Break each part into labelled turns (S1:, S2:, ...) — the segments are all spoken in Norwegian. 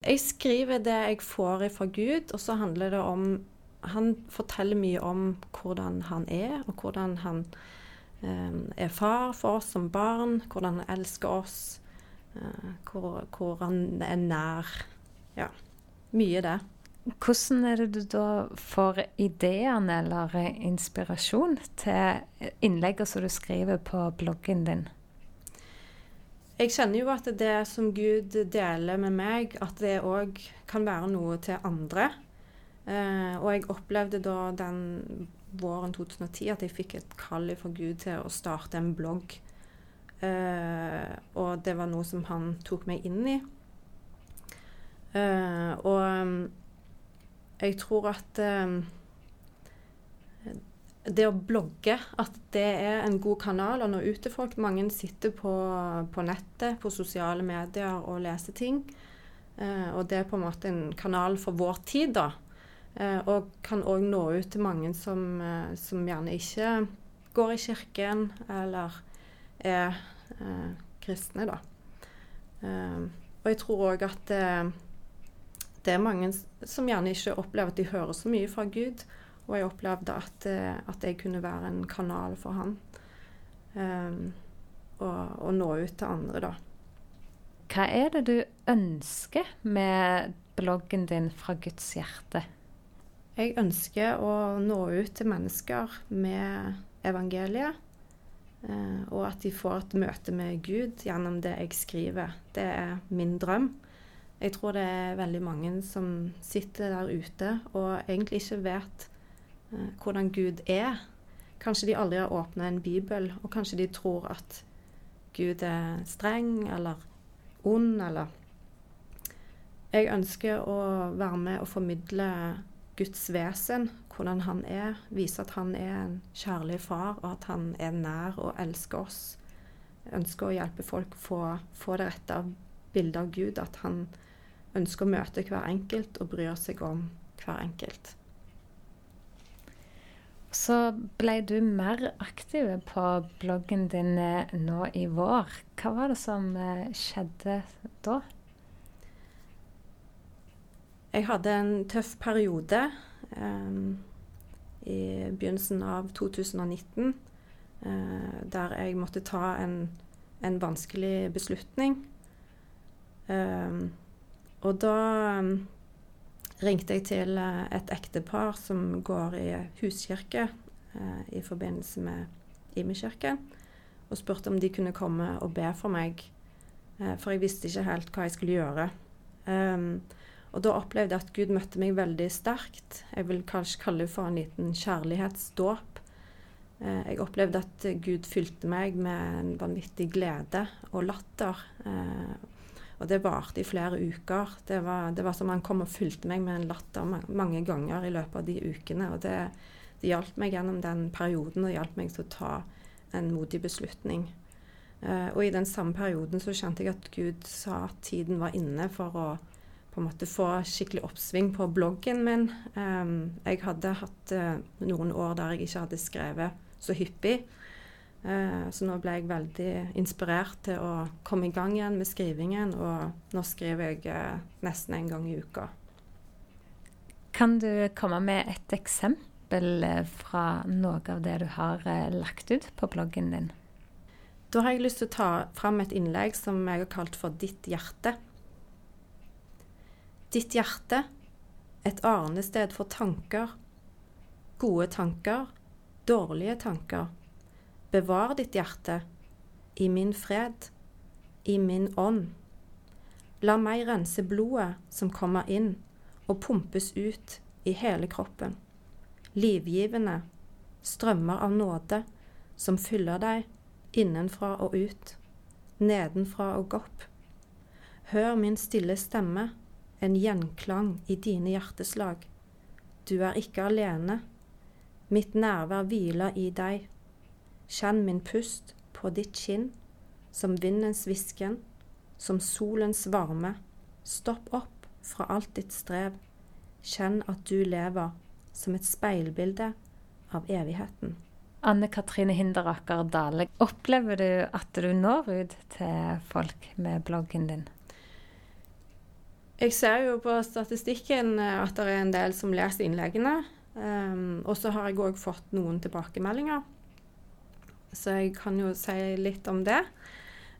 S1: Jeg skriver det jeg får fra Gud, og så handler det om Han forteller mye om hvordan han er, og hvordan han eh, er far for oss som barn, hvordan han elsker oss, eh, hvor, hvor, han er nær. Ja, mye det.
S2: Hvordan er det du da får ideene eller inspirasjon til innleggene som du skriver på bloggen din?
S1: Jeg kjenner jo at det som Gud deler med meg, at det òg kan være noe til andre. Eh, og jeg opplevde da den våren 2010 at jeg fikk et kall fra Gud til å starte en blogg. Eh, og det var noe som han tok meg inn i. Eh, og mm, jeg tror at eh, det å blogge, at det er en god kanal å nå ut til folk. Mange sitter på, på nettet, på sosiale medier og leser ting. Eh, og det er på en måte en kanal for vår tid, da. Eh, og kan òg nå ut til mange som, eh, som, gjerne ikke går i kirken, eller er eh, kristne, da. Eh, og jeg tror òg at det er mange som gjerne ikke opplever at de hører så mye fra Gud. Og jeg opplevde at, eh, at jeg kunne være en kanal for han. Um, og, og, nå ut til andre, da.
S2: Hva er det du ønsker med bloggen din fra Guds hjerte?
S1: Jeg ønsker å nå ut til mennesker med evangeliet. Uh, og at de får et møte med Gud gjennom det jeg skriver. Det er min drøm. Jeg tror det er veldig mange som sitter der ute og egentlig ikke vet hvordan Gud er. Kanskje de aldri har åpna en bibel, og kanskje de tror at Gud er streng eller ond eller Jeg ønsker å være med og formidle Guds vesen, hvordan han er. Vise at han er en kjærlig far, og at han er nær og elsker oss. Jeg ønsker å hjelpe folk å få, få det rette bildet av Gud. At han ønsker å møte hver enkelt og bryr seg om hver enkelt.
S2: Så ble du mer aktiv på bloggen din eh, nå i vår. Hva var det som eh, skjedde da?
S1: Jeg hadde en tøff periode um, i begynnelsen av 2019 uh, der jeg måtte ta en, en vanskelig beslutning. Um, og da um, ringte jeg til eh, et ektepar som går i huskirke eh, i forbindelse med Imekirke, og spurte om de kunne komme og be for meg. Eh, for jeg visste ikke helt hva jeg skulle gjøre. Um, og da opplevde jeg at Gud møtte meg veldig sterkt. Jeg vil kanskje kalle det for en liten kjærlighetsdåp. Uh, jeg opplevde at Gud fylte meg med en vanvittig glede og latter. Uh, og det varte i flere uker. Det var, det var, som han kom og fulgte meg med en latter mange ganger i løpet av de ukene. Og det, det hjalp meg gjennom den perioden og hjalp meg til å ta en modig beslutning. Uh, og i den samme perioden så kjente jeg at Gud sa at tiden var inne for å på en måte få skikkelig oppsving på bloggen min. Um, jeg hadde hatt uh, noen år der jeg ikke hadde skrevet så hyppig. Eh, så nå ble jeg veldig inspirert til å komme i gang igjen med skrivingen, og nå skriver jeg eh, nesten en gang i uka.
S2: Kan du komme med et eksempel eh, fra noe av det du har lagt ut på bloggen din?
S1: Da har jeg lyst til å ta fram et innlegg som jeg har kalt for Ditt hjerte. Ditt hjerte, et arnested for tanker. Gode tanker, dårlige tanker Bevar ditt hjerte i min fred, i min ånd. La meg rense blodet som kommer inn og pumpes ut i hele kroppen. Livgivende strømmer av nåde som fyller deg innenfra og ut, nedenfra og opp. Hør min stille stemme, en gjenklang i dine hjerteslag. Du er ikke alene. Mitt nærvær hviler i deg. Kjenn min pust på ditt kinn, som vindens hvisken, som solens varme. Stopp opp fra alt ditt strev. Kjenn at du lever som et speilbilde av evigheten.
S2: Anne Katrine Hinderaker Dale, opplever du at du når ut til folk med bloggen din?
S1: Jeg ser jo på statistikken at det er en del som leser innleggene. Um, og så har jeg òg fått noen tilbakemeldinger. Så jeg kan jo si litt om det.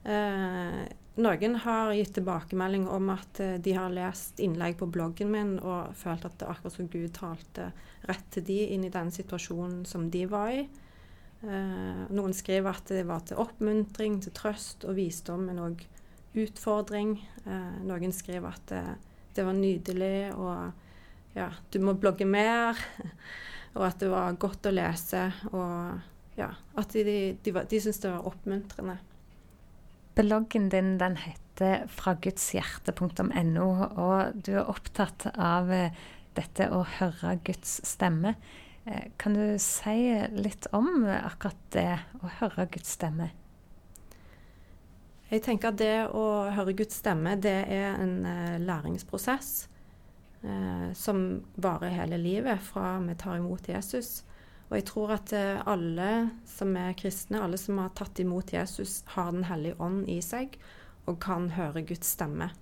S1: Eh, noen har gitt tilbakemelding om at uh, de har lest innlegg på bloggen min og følt at det akkurat som Gud talte rett til de inn i den situasjonen som de var i. Eh, noen skriver at det var til oppmuntring, til trøst og visdom, men òg utfordring. noen skriver at det, det var nydelig og ja, du må blogge mer, og at det var godt å lese. Og ja, at de, de, de, syntes det var oppmuntrende.
S2: Bloggen din den heter fragudshjerte.no, og du er opptatt av eh, dette å høre Guds stemme. Eh, kan du si litt om akkurat det å høre Guds stemme?
S1: Jeg tenker at det å høre Guds stemme, det er en uh, læringsprosess eh, som varer hele livet fra vi tar imot Jesus. Og jeg tror at eh, alle som er kristne, alle som har tatt imot Jesus, har Den hellige ånd i seg og kan høre Guds stemme.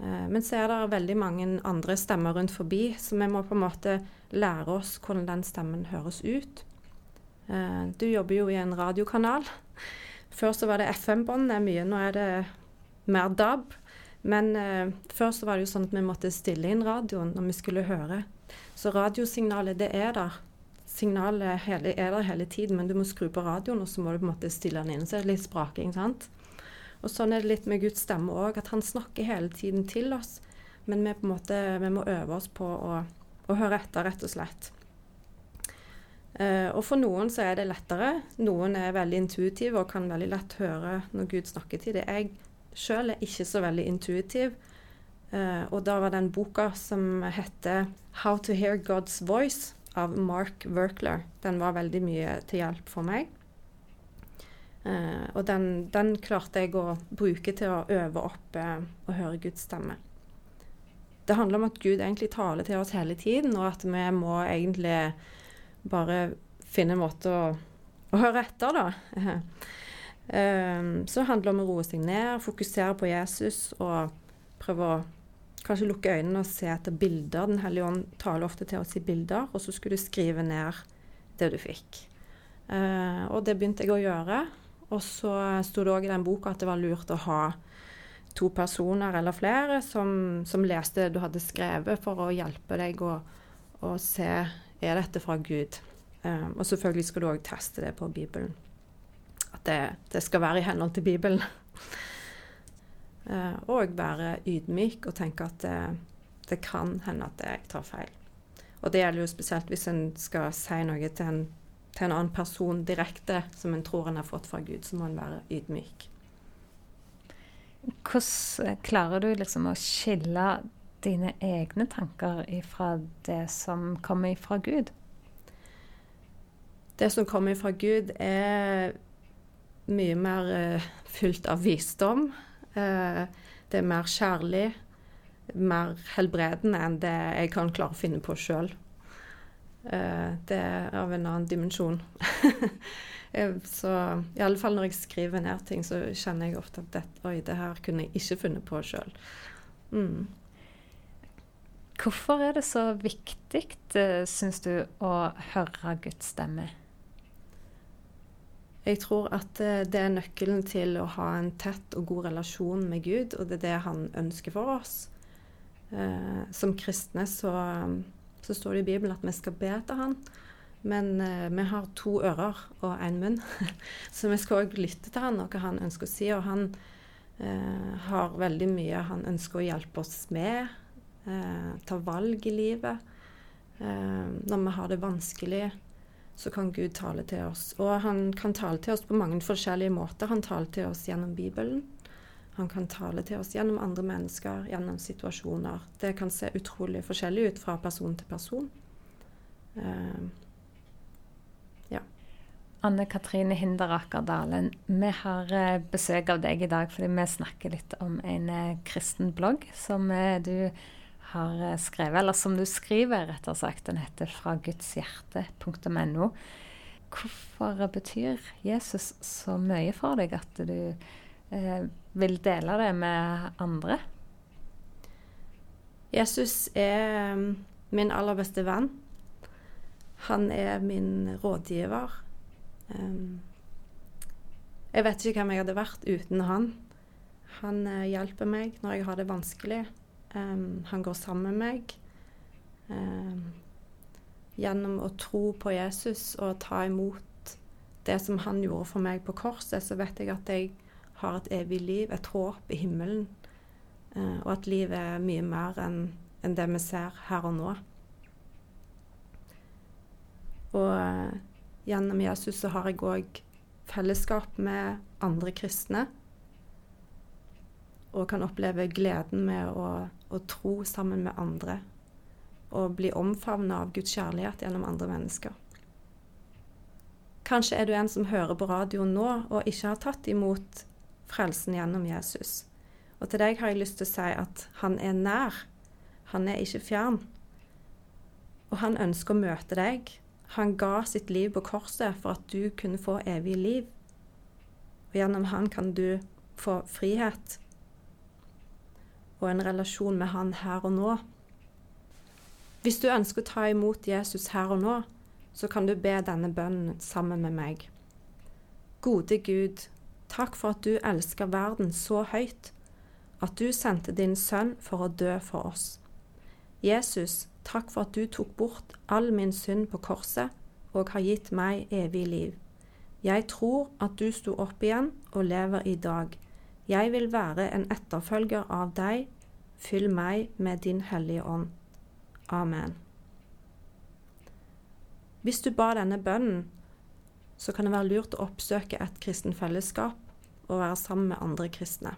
S1: Eh, men så er det veldig mange andre stemmer rundt forbi, så vi må på en måte lære oss hvordan den stemmen høres ut. Eh, du jobber jo i en radiokanal. Før så var det FM-bånd, mye. Nå er det mer DAB. Men før så var det jo sånn at vi måtte stille inn radioen når vi skulle høre. Så radiosignalet, det er der. Signalet hele, er der hele tiden, men du må skru på radioen, og så må du på en måte stille den inn. Så er det litt spraking, sant. Og sånn er det litt med Guds stemme òg, at han snakker hele tiden til oss. Men vi, på en måte, vi må øve oss på å, å høre etter, rett og slett. Uh, og for noen så er det lettere. Noen er veldig intuitive og kan veldig lett høre når Gud snakker til dem. Jeg sjøl er ikke så veldig intuitiv. Uh, og da var den boka som heter 'How to Hear God's Voice' av Mark Werkler. Den var veldig mye til hjelp for meg. Uh, og den, den, klarte jeg å bruke til å øve opp uh, og høre Guds stemme. Det handler om at Gud egentlig taler til oss hele tiden, og at vi må egentlig bare finne en måte å, å høre etter, da. Um, så handler det om å roe seg ned, fokusere på Jesus og prøve å kanskje lukke øynene og se etter bilder. Den hellige ånd taler ofte til oss i bilder, og så skulle du skrive ned det du fikk. Uh, og det begynte jeg å gjøre. Og så sto det òg i den boka at det var lurt å ha to personer eller flere som, som leste det du hadde skrevet, for å hjelpe deg å, å se er dette fra Gud. Um, og selvfølgelig skal du òg teste det på Bibelen at det, det skal være i henhold til Bibelen. Uh, og være ydmyk og tenke at det, det, kan hende at jeg tar feil. Og det gjelder jo spesielt hvis en skal si noe til en, til en annen person direkte som en tror en har fått fra Gud, så må en være ydmyk.
S2: Hvordan klarer du liksom å skille dine egne tanker fra det som kommer fra Gud?
S1: Det som kommer fra Gud, er mye mer uh, fylt av visdom. Uh, det er mer kjærlig, mer helbredende enn det jeg kan klare å finne på sjøl. Eh, det er av en annen dimensjon. så i alle fall når jeg skriver ned ting, så kjenner jeg ofte at det, oi, det her kunne jeg ikke funnet på sjøl. Mm.
S2: Hvorfor er det så viktig, syns du, å høre Guds stemme?
S1: Jeg tror at eh, det er nøkkelen til å ha en tett og god relasjon med Gud, og det er det han ønsker for oss. Eh, som kristne så, så, står det i Bibelen at vi skal be til han, men eh, vi har to ører og én munn. så vi skal òg lytte til han og hva han ønsker å si. Og han eh, har veldig mye han ønsker å hjelpe oss med. Eh, ta valg i livet. Eh, når vi har det vanskelig så kan Gud tale til oss. Og han kan tale til oss på mange forskjellige måter. Han taler til oss gjennom Bibelen. Han kan tale til oss gjennom andre mennesker, gjennom situasjoner. Det kan se utrolig forskjellig ut fra person til person. Uh,
S2: ja. Anne Katrine Hinderaker Dalen, vi har eh, besøk av deg i dag fordi vi snakker litt om en eh, kristen blogg som du har eh, skrevet, eller som du skriver, rettere sagt. Den heter 'Fra Guds hjerte.no'. Hvorfor betyr Jesus så mye for deg at du eh, vil dele det med andre?
S1: Jesus er um, min aller beste venn. Han er min rådgiver. Um, jeg vet ikke hvem jeg hadde vært uten han. Han uh, hjelper meg når jeg har det vanskelig. Um, han går sammen med meg. Um, gjennom å tro på Jesus og ta imot det som han gjorde for meg på korset, så vet jeg at jeg har et evig liv, et håp i himmelen. Uh, og at livet er mye mer enn en det vi ser her og nå. Og uh, gjennom Jesus så har jeg òg fellesskap med andre kristne. Og kan oppleve gleden med å, å tro sammen med andre. Og bli omfavna av Guds kjærlighet gjennom andre mennesker. Kanskje er du en som hører på radioen nå og ikke har tatt imot frelsen gjennom Jesus. Og til deg har jeg lyst til å si at han er nær. Han er ikke fjern. Og han ønsker å møte deg. Han ga sitt liv på korset for at du kunne få evig liv. Og gjennom han kan du få frihet og en relasjon med han her og nå. Hvis du ønsker å ta imot Jesus her og nå, så kan du be denne bønnen sammen med meg. Gode Gud, takk for at du elsker verden så høyt at du sendte din sønn for å dø for oss. Jesus, takk for at du tok bort all min synd på korset og har gitt meg evig liv. Jeg tror at du sto opp igjen og lever i dag. Jeg vil være en etterfølger av deg. Fyll meg med din hellige ånd. Amen. Hvis du ba denne bønnen, så kan det være lurt å oppsøke et kristen fellesskap og være sammen med andre kristne.